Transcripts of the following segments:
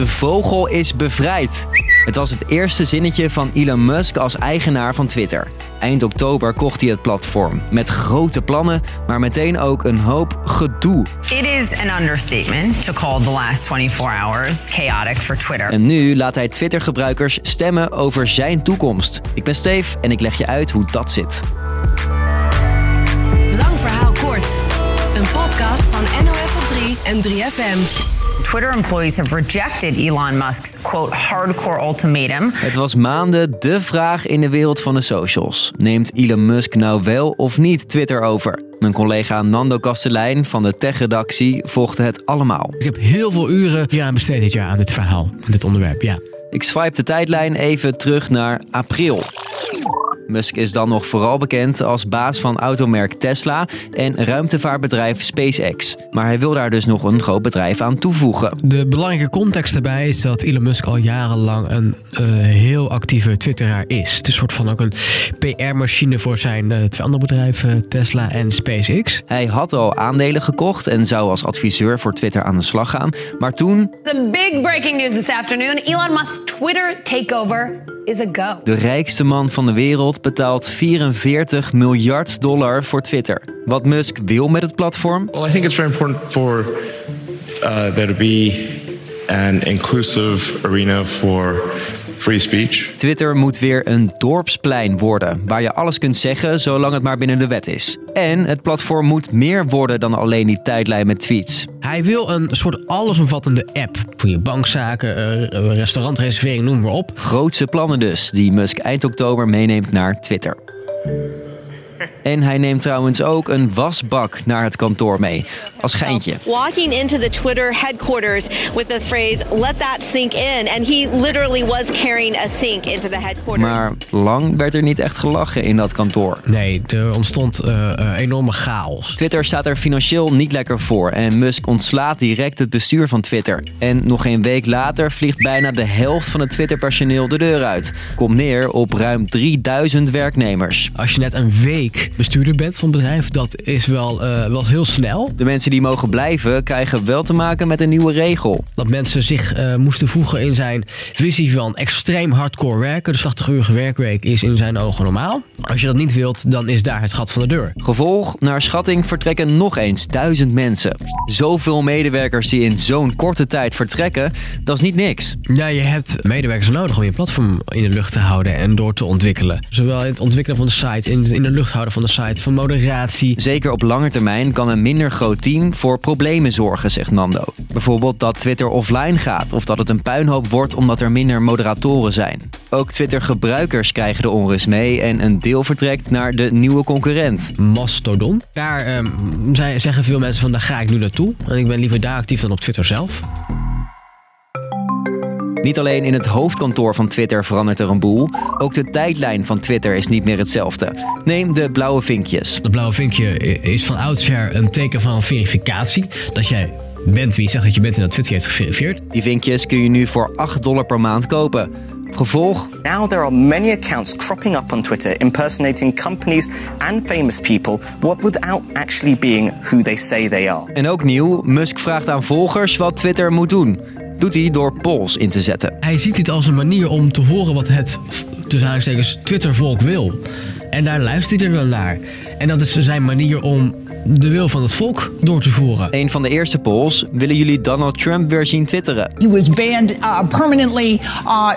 De vogel is bevrijd. Het was het eerste zinnetje van Elon Musk als eigenaar van Twitter. Eind oktober kocht hij het platform. Met grote plannen, maar meteen ook een hoop gedoe. It is an understatement to call the last 24 hours chaotic for Twitter. En nu laat hij Twitter-gebruikers stemmen over zijn toekomst. Ik ben Steve en ik leg je uit hoe dat zit. Lang verhaal kort. Een podcast van NOS op 3 en 3FM. Twitter employees have rejected Elon Musk's quote hardcore ultimatum. Het was maanden de vraag in de wereld van de socials. Neemt Elon Musk nou wel of niet Twitter over? Mijn collega Nando Kastelein van de tech-redactie volgde het allemaal. Ik heb heel veel uren hier aan besteed dit jaar aan dit verhaal, aan dit onderwerp, ja. Ik swipe de tijdlijn even terug naar april. Musk is dan nog vooral bekend als baas van automerk Tesla en ruimtevaartbedrijf SpaceX. Maar hij wil daar dus nog een groot bedrijf aan toevoegen. De belangrijke context daarbij is dat Elon Musk al jarenlang een uh, heel actieve twitteraar is. Het is een soort van ook een PR-machine voor zijn uh, twee andere bedrijven, Tesla en SpaceX. Hij had al aandelen gekocht en zou als adviseur voor Twitter aan de slag gaan. Maar toen... The big breaking news this afternoon. Elon Musk's Twitter takeover is a go. De rijkste man van de wereld betaalt 44 miljard dollar voor Twitter. Wat Musk wil met het platform? Well, I think it's very important for uh, there to be an inclusive arena for free speech. Twitter moet weer een dorpsplein worden, waar je alles kunt zeggen zolang het maar binnen de wet is. En het platform moet meer worden dan alleen die tijdlijn met tweets. Hij wil een soort allesomvattende app voor je bankzaken, uh, restaurantreservering, noem maar op. Grootse plannen dus, die Musk eind oktober meeneemt naar Twitter. En hij neemt trouwens ook een wasbak naar het kantoor mee. Als geintje. Walking into the Twitter headquarters with the phrase let that sink in. And he literally was carrying a sink into the headquarters. Maar lang werd er niet echt gelachen in dat kantoor. Nee, er ontstond uh, uh, enorme chaos. Twitter staat er financieel niet lekker voor. En Musk ontslaat direct het bestuur van Twitter. En nog geen week later vliegt bijna de helft van het Twitter-personeel de deur uit. Komt neer op ruim 3000 werknemers. Als je net een week bestuurder bent van een bedrijf, dat is wel, uh, wel heel snel. De mensen die mogen blijven krijgen wel te maken met een nieuwe regel. Dat mensen zich uh, moesten voegen in zijn visie van extreem hardcore werken. De 80-urige werkweek is in zijn ogen normaal. Als je dat niet wilt, dan is daar het gat van de deur. Gevolg, naar schatting vertrekken nog eens duizend mensen. Zoveel medewerkers die in zo'n korte tijd vertrekken, dat is niet niks. Ja, je hebt medewerkers nodig om je platform in de lucht te houden en door te ontwikkelen. Zowel in het ontwikkelen van de site, in, in de lucht houden van de site, van moderatie. Zeker op lange termijn kan een minder groot team voor problemen zorgen, zegt Nando. Bijvoorbeeld dat Twitter offline gaat of dat het een puinhoop wordt omdat er minder moderatoren zijn. Ook Twitter-gebruikers krijgen de onrust mee en een deel vertrekt naar de nieuwe concurrent. Mastodon. Daar um, zeggen veel mensen van daar ga ik nu naartoe. En ik ben liever daar actief dan op Twitter zelf. Niet alleen in het hoofdkantoor van Twitter verandert er een boel, ook de tijdlijn van Twitter is niet meer hetzelfde. Neem de blauwe vinkjes. Dat blauwe vinkje is van oudsher een teken van verificatie. Dat jij bent wie je zegt dat je bent en dat Twitter heeft geverifieerd. Die vinkjes kun je nu voor 8 dollar per maand kopen. Gevolg? Now there are many accounts cropping up on Twitter impersonating companies and famous people, without actually being who they say they are. En ook nieuw, Musk vraagt aan volgers wat Twitter moet doen doet hij door polls in te zetten. Hij ziet dit als een manier om te horen wat het, tussen aanstekens, Twittervolk wil. En daar luistert hij dan naar. En dat is zijn manier om de wil van het volk door te voeren. Een van de eerste polls. Willen jullie Donald Trump weer zien twitteren? He was banned uh, permanently. Uh, 52%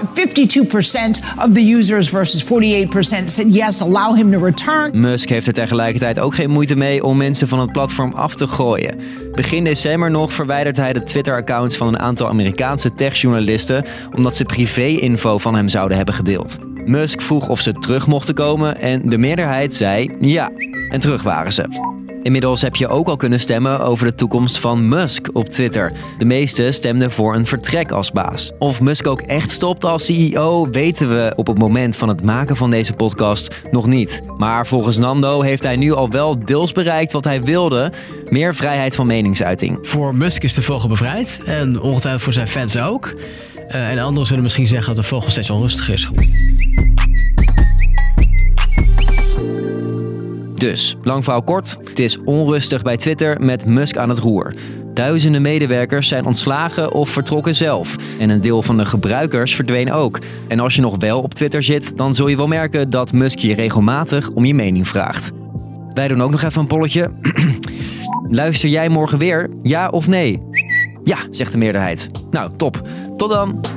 of the users versus 48% said yes, allow him to return. Musk heeft er tegelijkertijd ook geen moeite mee om mensen van het platform af te gooien. Begin december nog verwijdert hij de Twitter-accounts van een aantal Amerikaanse techjournalisten omdat ze privé-info van hem zouden hebben gedeeld. Musk vroeg of ze terug mochten komen en de meerderheid zei ja. En terug waren ze. Inmiddels heb je ook al kunnen stemmen over de toekomst van Musk op Twitter. De meesten stemden voor een vertrek als baas. Of Musk ook echt stopt als CEO, weten we op het moment van het maken van deze podcast nog niet. Maar volgens Nando heeft hij nu al wel deels bereikt wat hij wilde: meer vrijheid van meningsuiting. Voor Musk is de vogel bevrijd en ongetwijfeld voor zijn fans ook. Uh, en anderen zullen misschien zeggen dat de vogel steeds onrustiger is. Dus, lang verhaal kort, het is onrustig bij Twitter met Musk aan het roer. Duizenden medewerkers zijn ontslagen of vertrokken zelf. En een deel van de gebruikers verdween ook. En als je nog wel op Twitter zit, dan zul je wel merken dat Musk je regelmatig om je mening vraagt. Wij doen ook nog even een polletje. Luister jij morgen weer? Ja of nee? Ja, zegt de meerderheid. Nou, top. Tot dan.